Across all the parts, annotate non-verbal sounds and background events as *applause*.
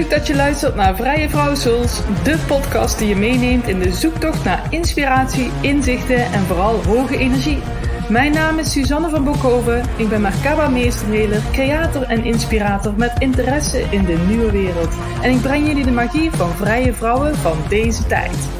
Leuk dat je luistert naar Vrije Vrouw Souls, de podcast die je meeneemt in de zoektocht naar inspiratie, inzichten en vooral hoge energie. Mijn naam is Suzanne van Bokhoven. Ik ben Merkaba meesterheler, creator en inspirator met interesse in de nieuwe wereld. En ik breng jullie de magie van vrije vrouwen van deze tijd.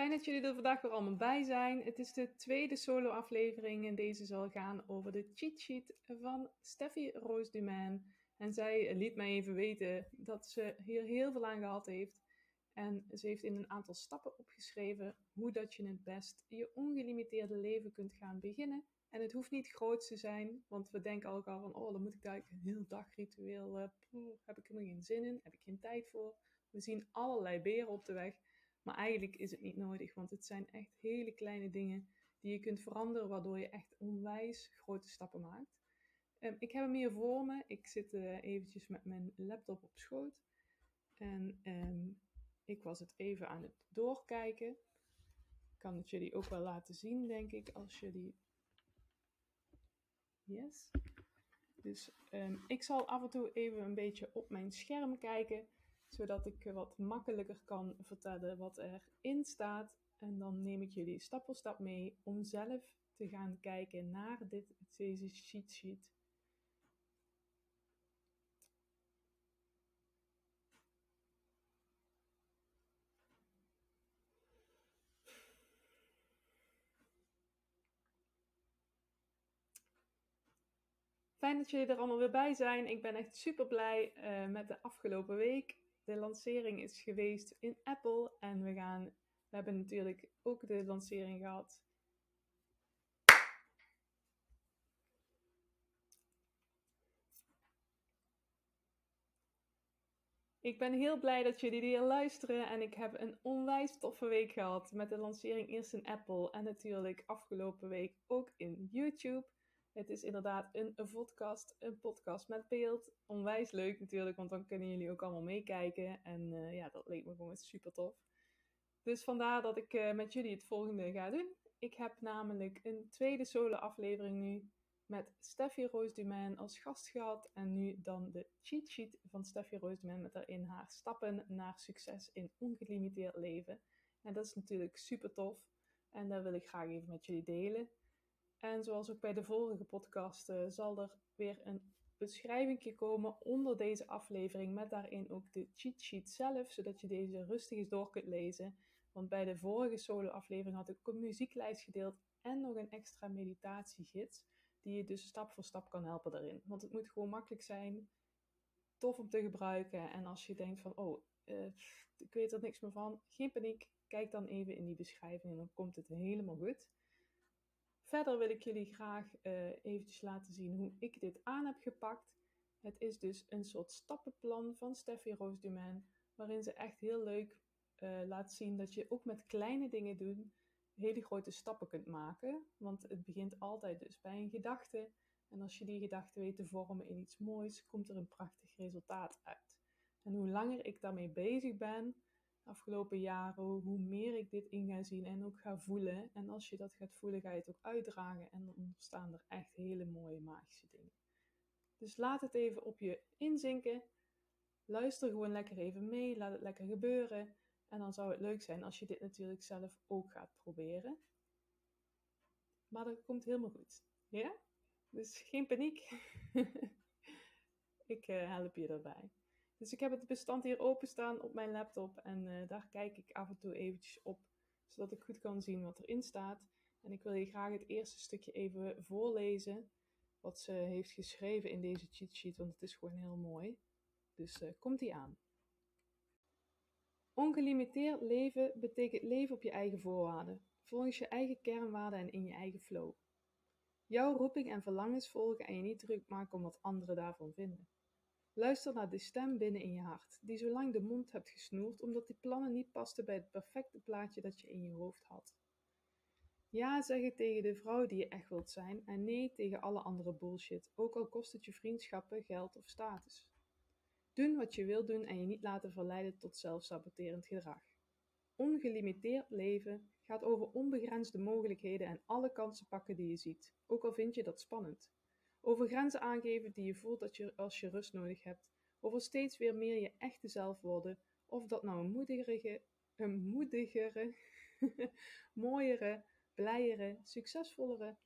Fijn dat jullie er vandaag weer allemaal bij zijn. Het is de tweede solo-aflevering en deze zal gaan over de cheat sheet van Steffi Roos Dumain. En zij liet mij even weten dat ze hier heel veel aan gehad heeft. En ze heeft in een aantal stappen opgeschreven hoe dat je het best je ongelimiteerde leven kunt gaan beginnen. En het hoeft niet groot te zijn, want we denken al van, oh, dan moet ik daar een heel dagritueel, uh, heb ik er nog geen zin in, heb ik geen tijd voor. We zien allerlei beren op de weg. Maar eigenlijk is het niet nodig, want het zijn echt hele kleine dingen die je kunt veranderen, waardoor je echt onwijs grote stappen maakt. Um, ik heb hem hier voor me. Ik zit uh, eventjes met mijn laptop op schoot. En um, ik was het even aan het doorkijken. Ik kan het jullie ook wel laten zien, denk ik, als jullie... Yes. Dus um, ik zal af en toe even een beetje op mijn scherm kijken zodat ik wat makkelijker kan vertellen wat erin staat. En dan neem ik jullie stap voor stap mee om zelf te gaan kijken naar dit, deze cheat sheet. Fijn dat jullie er allemaal weer bij zijn. Ik ben echt super blij uh, met de afgelopen week de lancering is geweest in Apple. En we gaan, we hebben natuurlijk ook de lancering gehad. Ik ben heel blij dat jullie hier luisteren en ik heb een onwijs toffe week gehad met de lancering eerst in Apple en natuurlijk afgelopen week ook in YouTube. Het is inderdaad een, een podcast, een podcast met beeld. Onwijs leuk natuurlijk, want dan kunnen jullie ook allemaal meekijken. En uh, ja, dat leek me gewoon super tof. Dus vandaar dat ik uh, met jullie het volgende ga doen. Ik heb namelijk een tweede solo aflevering nu met Steffi Roos Dumain als gast gehad. En nu dan de cheat sheet van Steffi Roos Dumain met daarin haar stappen naar succes in ongelimiteerd leven. En dat is natuurlijk super tof. En dat wil ik graag even met jullie delen. En zoals ook bij de vorige podcast uh, zal er weer een beschrijving komen onder deze aflevering met daarin ook de cheat sheet zelf, zodat je deze rustig eens door kunt lezen. Want bij de vorige solo aflevering had ik een muzieklijst gedeeld en nog een extra meditatiegids die je dus stap voor stap kan helpen daarin. Want het moet gewoon makkelijk zijn, tof om te gebruiken en als je denkt van oh, uh, ik weet er niks meer van, geen paniek, kijk dan even in die beschrijving en dan komt het helemaal goed. Verder wil ik jullie graag uh, eventjes laten zien hoe ik dit aan heb gepakt. Het is dus een soort stappenplan van Steffi Roos Dumain, waarin ze echt heel leuk uh, laat zien dat je ook met kleine dingen doen hele grote stappen kunt maken. Want het begint altijd dus bij een gedachte. En als je die gedachte weet te vormen in iets moois, komt er een prachtig resultaat uit. En hoe langer ik daarmee bezig ben, afgelopen jaren, hoe meer ik dit in ga zien en ook ga voelen. En als je dat gaat voelen, ga je het ook uitdragen en dan ontstaan er echt hele mooie magische dingen. Dus laat het even op je inzinken. Luister gewoon lekker even mee, laat het lekker gebeuren. En dan zou het leuk zijn als je dit natuurlijk zelf ook gaat proberen. Maar dat komt helemaal goed. Ja? Dus geen paniek. *laughs* ik uh, help je daarbij. Dus ik heb het bestand hier openstaan op mijn laptop en uh, daar kijk ik af en toe eventjes op, zodat ik goed kan zien wat erin staat. En ik wil je graag het eerste stukje even voorlezen, wat ze heeft geschreven in deze cheat sheet, want het is gewoon heel mooi. Dus uh, komt die aan. Ongelimiteerd leven betekent leven op je eigen voorwaarden, volgens je eigen kernwaarden en in je eigen flow. Jouw roeping en verlangens volgen en je niet druk maken om wat anderen daarvan vinden. Luister naar de stem binnen in je hart, die zo lang de mond hebt gesnoerd omdat die plannen niet pasten bij het perfecte plaatje dat je in je hoofd had. Ja zeggen tegen de vrouw die je echt wilt zijn en nee tegen alle andere bullshit, ook al kost het je vriendschappen, geld of status. Doen wat je wilt doen en je niet laten verleiden tot zelfsaboterend gedrag. ongelimiteerd leven gaat over onbegrensde mogelijkheden en alle kansen pakken die je ziet, ook al vind je dat spannend. Over grenzen aangeven die je voelt dat je, als je rust nodig hebt. Over steeds weer meer je echte zelf worden, of dat nou een moedigere, een moedigere, *laughs* mooiere, blijere, succesvollere,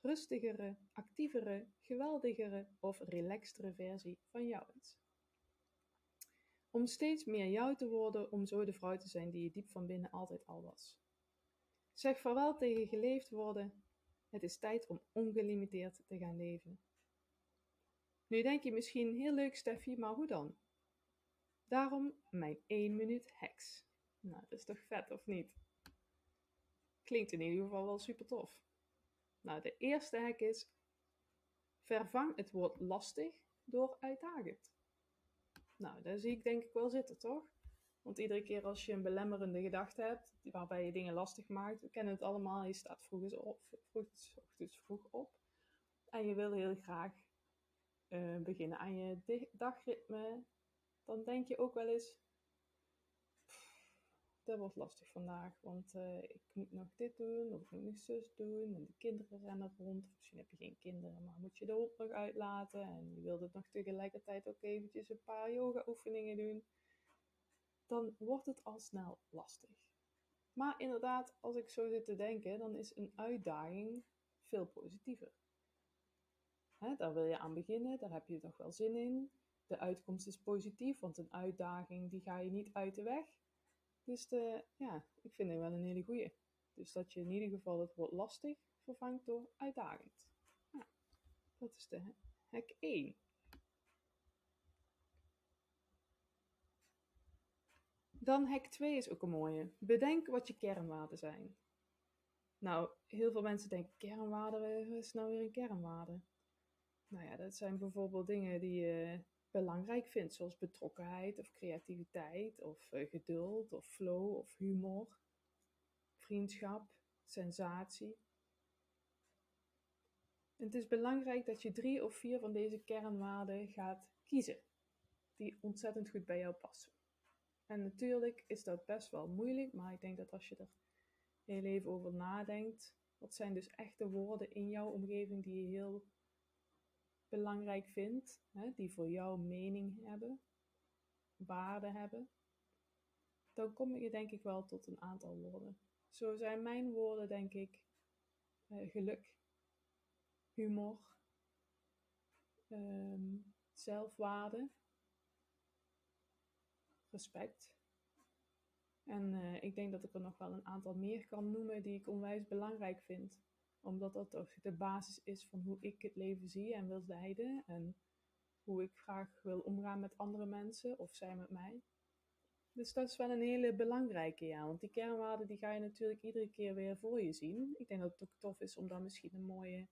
rustigere, actievere, geweldigere of relaxtere versie van jou is. Om steeds meer jou te worden, om zo de vrouw te zijn die je diep van binnen altijd al was. Zeg vaarwel tegen geleefd worden. Het is tijd om ongelimiteerd te gaan leven. Nu denk je misschien heel leuk, Steffi, maar hoe dan? Daarom mijn 1 minuut hacks. Nou, dat is toch vet, of niet? Klinkt in ieder geval wel super tof. Nou, de eerste hack is: vervang het woord lastig door uitdagend. Nou, daar zie ik denk ik wel zitten, toch? Want iedere keer als je een belemmerende gedachte hebt, waarbij je dingen lastig maakt, we kennen het allemaal, je staat vroeg, op, vroeg, ochtends vroeg op en je wil heel graag uh, beginnen aan je dagritme, dan denk je ook wel eens, dat wordt lastig vandaag, want uh, ik moet nog dit doen, of ik moet nog zus doen, en de kinderen rennen rond. Misschien heb je geen kinderen, maar moet je de hond nog uitlaten, en je wilt het nog tegelijkertijd ook eventjes een paar yoga-oefeningen doen. Dan wordt het al snel lastig. Maar inderdaad, als ik zo zit te denken, dan is een uitdaging veel positiever. Hè, daar wil je aan beginnen, daar heb je toch wel zin in. De uitkomst is positief, want een uitdaging die ga je niet uit de weg. Dus de, ja, ik vind het wel een hele goeie. Dus dat je in ieder geval het woord lastig vervangt door uitdagend. Dat is de hack 1. Dan hack 2 is ook een mooie. Bedenk wat je kernwaarden zijn. Nou, heel veel mensen denken kernwaarden, wat is nou weer een kernwaarde? Nou ja, dat zijn bijvoorbeeld dingen die je belangrijk vindt, zoals betrokkenheid of creativiteit of uh, geduld of flow of humor, vriendschap, sensatie. En het is belangrijk dat je drie of vier van deze kernwaarden gaat kiezen, die ontzettend goed bij jou passen. En natuurlijk is dat best wel moeilijk, maar ik denk dat als je er heel even over nadenkt, wat zijn dus echte woorden in jouw omgeving die je heel belangrijk vindt, hè, die voor jou mening hebben, waarde hebben, dan kom je denk ik wel tot een aantal woorden. Zo zijn mijn woorden denk ik uh, geluk, humor, um, zelfwaarde, respect. En uh, ik denk dat ik er nog wel een aantal meer kan noemen die ik onwijs belangrijk vind omdat dat toch de basis is van hoe ik het leven zie en wil leiden. En hoe ik graag wil omgaan met andere mensen of zij met mij. Dus dat is wel een hele belangrijke, ja. Want die kernwaarden die ga je natuurlijk iedere keer weer voor je zien. Ik denk dat het ook tof is om daar misschien een mooie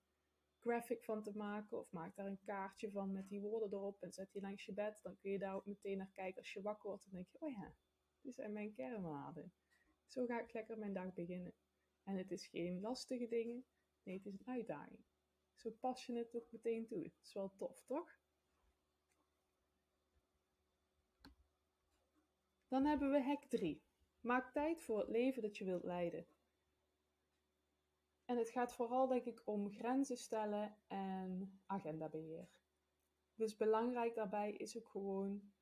graphic van te maken. Of maak daar een kaartje van met die woorden erop en zet die langs je bed. Dan kun je daar ook meteen naar kijken als je wakker wordt. En denk je, oh ja, dit zijn mijn kernwaarden. Zo ga ik lekker mijn dag beginnen. En het is geen lastige dingen. Nee, het is een uitdaging. Zo pas je het ook meteen toe. Het is wel tof, toch? Dan hebben we hack 3. Maak tijd voor het leven dat je wilt leiden. En het gaat vooral, denk ik, om grenzen stellen en agendabeheer. Dus belangrijk daarbij is ook gewoon,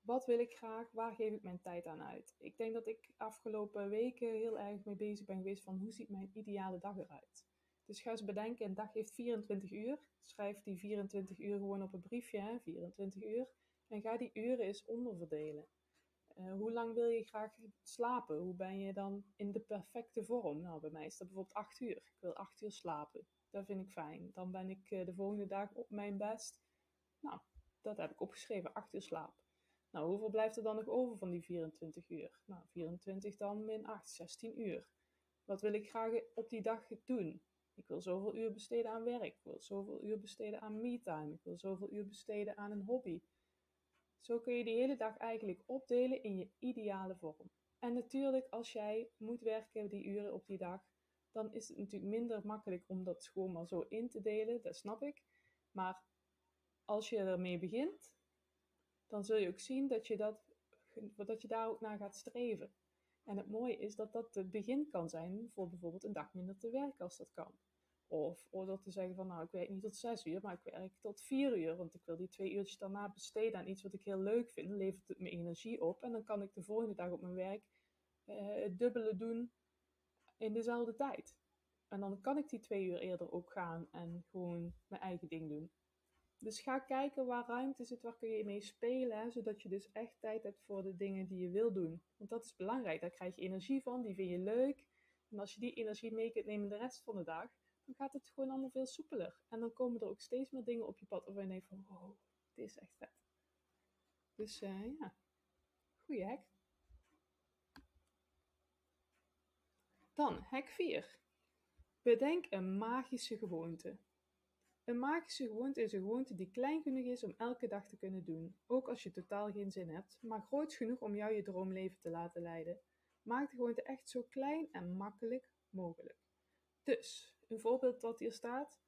wat wil ik graag, waar geef ik mijn tijd aan uit? Ik denk dat ik afgelopen weken heel erg mee bezig ben geweest van hoe ziet mijn ideale dag eruit? Dus ga eens bedenken, een dag heeft 24 uur. Schrijf die 24 uur gewoon op een briefje, hè? 24 uur. En ga die uren eens onderverdelen. Uh, hoe lang wil je graag slapen? Hoe ben je dan in de perfecte vorm? Nou, bij mij is dat bijvoorbeeld 8 uur. Ik wil 8 uur slapen. Dat vind ik fijn. Dan ben ik uh, de volgende dag op mijn best. Nou, dat heb ik opgeschreven, 8 uur slaap. Nou, hoeveel blijft er dan nog over van die 24 uur? Nou, 24 dan min 8, 16 uur. Wat wil ik graag op die dag doen? Ik wil zoveel uur besteden aan werk. Ik wil zoveel uur besteden aan me-time. Ik wil zoveel uur besteden aan een hobby. Zo kun je de hele dag eigenlijk opdelen in je ideale vorm. En natuurlijk, als jij moet werken die uren op die dag, dan is het natuurlijk minder makkelijk om dat gewoon maar zo in te delen. Dat snap ik. Maar als je ermee begint, dan zul je ook zien dat je, dat, dat je daar ook naar gaat streven. En het mooie is dat dat het begin kan zijn voor bijvoorbeeld een dag minder te werken als dat kan. Of, of dat te zeggen van nou ik werk niet tot zes uur, maar ik werk tot vier uur. Want ik wil die twee uurtjes daarna besteden aan iets wat ik heel leuk vind. levert het me energie op. En dan kan ik de volgende dag op mijn werk uh, het dubbele doen in dezelfde tijd. En dan kan ik die twee uur eerder ook gaan en gewoon mijn eigen ding doen. Dus ga kijken waar ruimte zit, waar kun je mee spelen, zodat je dus echt tijd hebt voor de dingen die je wil doen. Want dat is belangrijk, daar krijg je energie van, die vind je leuk. En als je die energie mee kunt nemen de rest van de dag, gaat het gewoon allemaal veel soepeler. En dan komen er ook steeds meer dingen op je pad waarvan je denkt van, wow, dit is echt vet. Dus uh, ja, goeie hack. Dan, hack 4. Bedenk een magische gewoonte. Een magische gewoonte is een gewoonte die klein genoeg is om elke dag te kunnen doen, ook als je totaal geen zin hebt, maar groot genoeg om jou je droomleven te laten leiden. Maak de gewoonte echt zo klein en makkelijk mogelijk. Dus, een voorbeeld wat hier staat: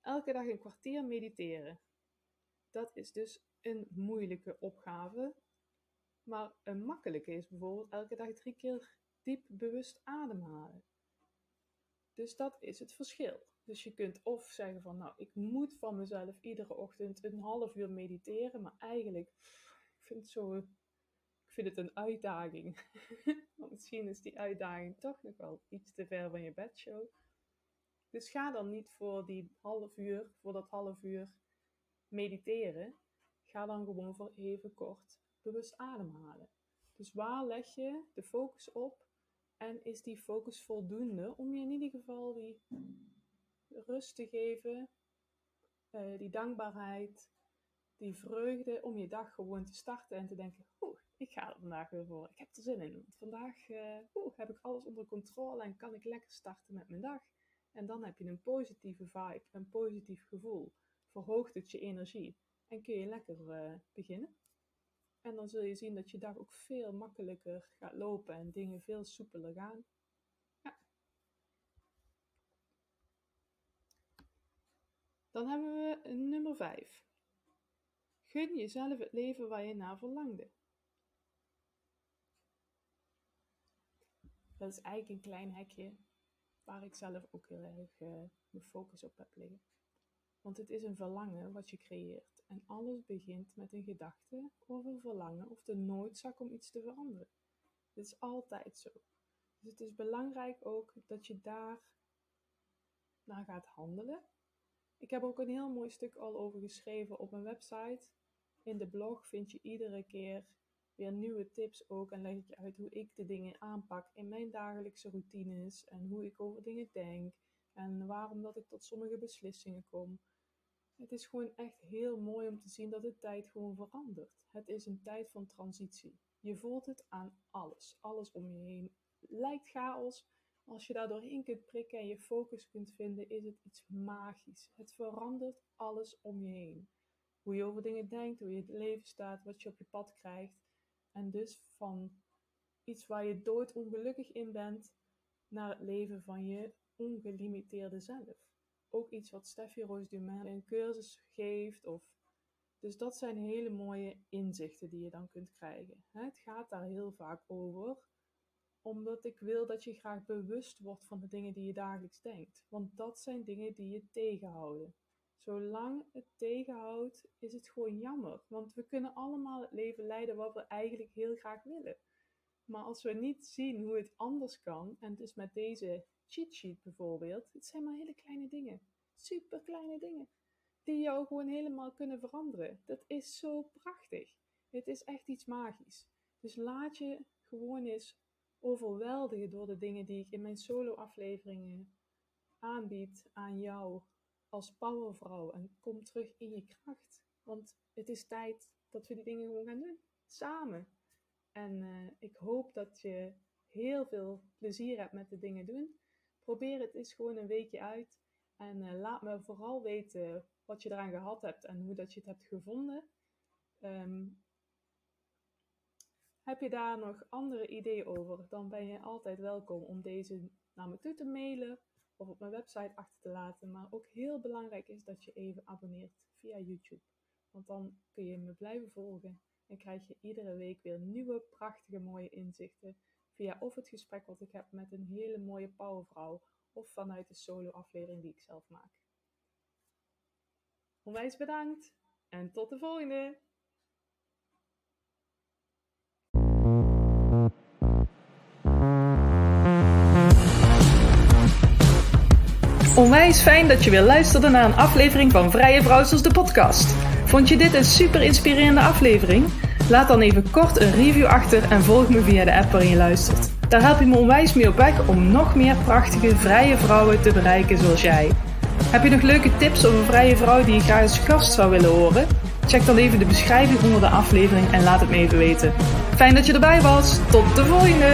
elke dag een kwartier mediteren. Dat is dus een moeilijke opgave, maar een makkelijke is bijvoorbeeld elke dag drie keer diep bewust ademhalen. Dus dat is het verschil. Dus je kunt of zeggen van, nou, ik moet van mezelf iedere ochtend een half uur mediteren, maar eigenlijk, ik vind het zo, ik vind het een uitdaging. *laughs* Misschien is die uitdaging toch nog wel iets te ver van je bedshow. Dus ga dan niet voor die half uur, voor dat half uur mediteren. Ga dan gewoon voor even kort bewust ademhalen. Dus waar leg je de focus op en is die focus voldoende om je in ieder geval die rust te geven, uh, die dankbaarheid, die vreugde om je dag gewoon te starten en te denken, oeh, ik ga er vandaag weer voor. Ik heb er zin in. Want vandaag uh, oeh, heb ik alles onder controle en kan ik lekker starten met mijn dag. En dan heb je een positieve vibe, een positief gevoel. Verhoogt het je energie en kun je lekker uh, beginnen. En dan zul je zien dat je dag ook veel makkelijker gaat lopen en dingen veel soepeler gaan. Ja. Dan hebben we nummer 5. Gun jezelf het leven waar je naar verlangde. Dat is eigenlijk een klein hekje waar ik zelf ook heel erg uh, mijn focus op heb liggen. Want het is een verlangen wat je creëert. En alles begint met een gedachte of een verlangen of de noodzaak om iets te veranderen. Dit is altijd zo. Dus het is belangrijk ook dat je daar naar gaat handelen. Ik heb ook een heel mooi stuk al over geschreven op mijn website. In de blog vind je iedere keer weer nieuwe tips ook en leg ik je uit hoe ik de dingen aanpak in mijn dagelijkse routines en hoe ik over dingen denk en waarom dat ik tot sommige beslissingen kom. Het is gewoon echt heel mooi om te zien dat de tijd gewoon verandert. Het is een tijd van transitie. Je voelt het aan alles. Alles om je heen lijkt chaos. Als je daar doorheen kunt prikken en je focus kunt vinden, is het iets magisch. Het verandert alles om je heen. Hoe je over dingen denkt, hoe je het leven staat, wat je op je pad krijgt. En dus van iets waar je doodongelukkig in bent, naar het leven van je ongelimiteerde zelf ook iets wat Steffi Roos Dumain in een cursus geeft. Of... Dus dat zijn hele mooie inzichten die je dan kunt krijgen. Het gaat daar heel vaak over, omdat ik wil dat je graag bewust wordt van de dingen die je dagelijks denkt. Want dat zijn dingen die je tegenhouden. Zolang het tegenhoudt, is het gewoon jammer. Want we kunnen allemaal het leven leiden wat we eigenlijk heel graag willen. Maar als we niet zien hoe het anders kan, en dus met deze cheat sheet bijvoorbeeld, het zijn maar hele kleine dingen. Super kleine dingen. Die jou gewoon helemaal kunnen veranderen. Dat is zo prachtig. Het is echt iets magisch. Dus laat je gewoon eens overweldigen door de dingen die ik in mijn solo-afleveringen aanbied aan jou als powervrouw. En kom terug in je kracht. Want het is tijd dat we die dingen gewoon gaan doen. Samen. En uh, ik hoop dat je heel veel plezier hebt met de dingen doen. Probeer het eens gewoon een weekje uit. En uh, laat me vooral weten wat je eraan gehad hebt en hoe dat je het hebt gevonden. Um, heb je daar nog andere ideeën over, dan ben je altijd welkom om deze naar me toe te mailen of op mijn website achter te laten. Maar ook heel belangrijk is dat je even abonneert via YouTube. Want dan kun je me blijven volgen en krijg je iedere week weer nieuwe, prachtige, mooie inzichten via of het gesprek wat ik heb met een hele mooie powervrouw of vanuit de solo-aflevering die ik zelf maak. Onwijs bedankt en tot de volgende! Onwijs fijn dat je weer luisterde naar een aflevering van Vrije Vrouwsels de podcast. Vond je dit een super inspirerende aflevering? Laat dan even kort een review achter en volg me via de app waarin je luistert. Daar help je me onwijs mee op weg om nog meer prachtige vrije vrouwen te bereiken zoals jij. Heb je nog leuke tips over vrije vrouwen die je graag als gast zou willen horen? Check dan even de beschrijving onder de aflevering en laat het me even weten. Fijn dat je erbij was. Tot de volgende!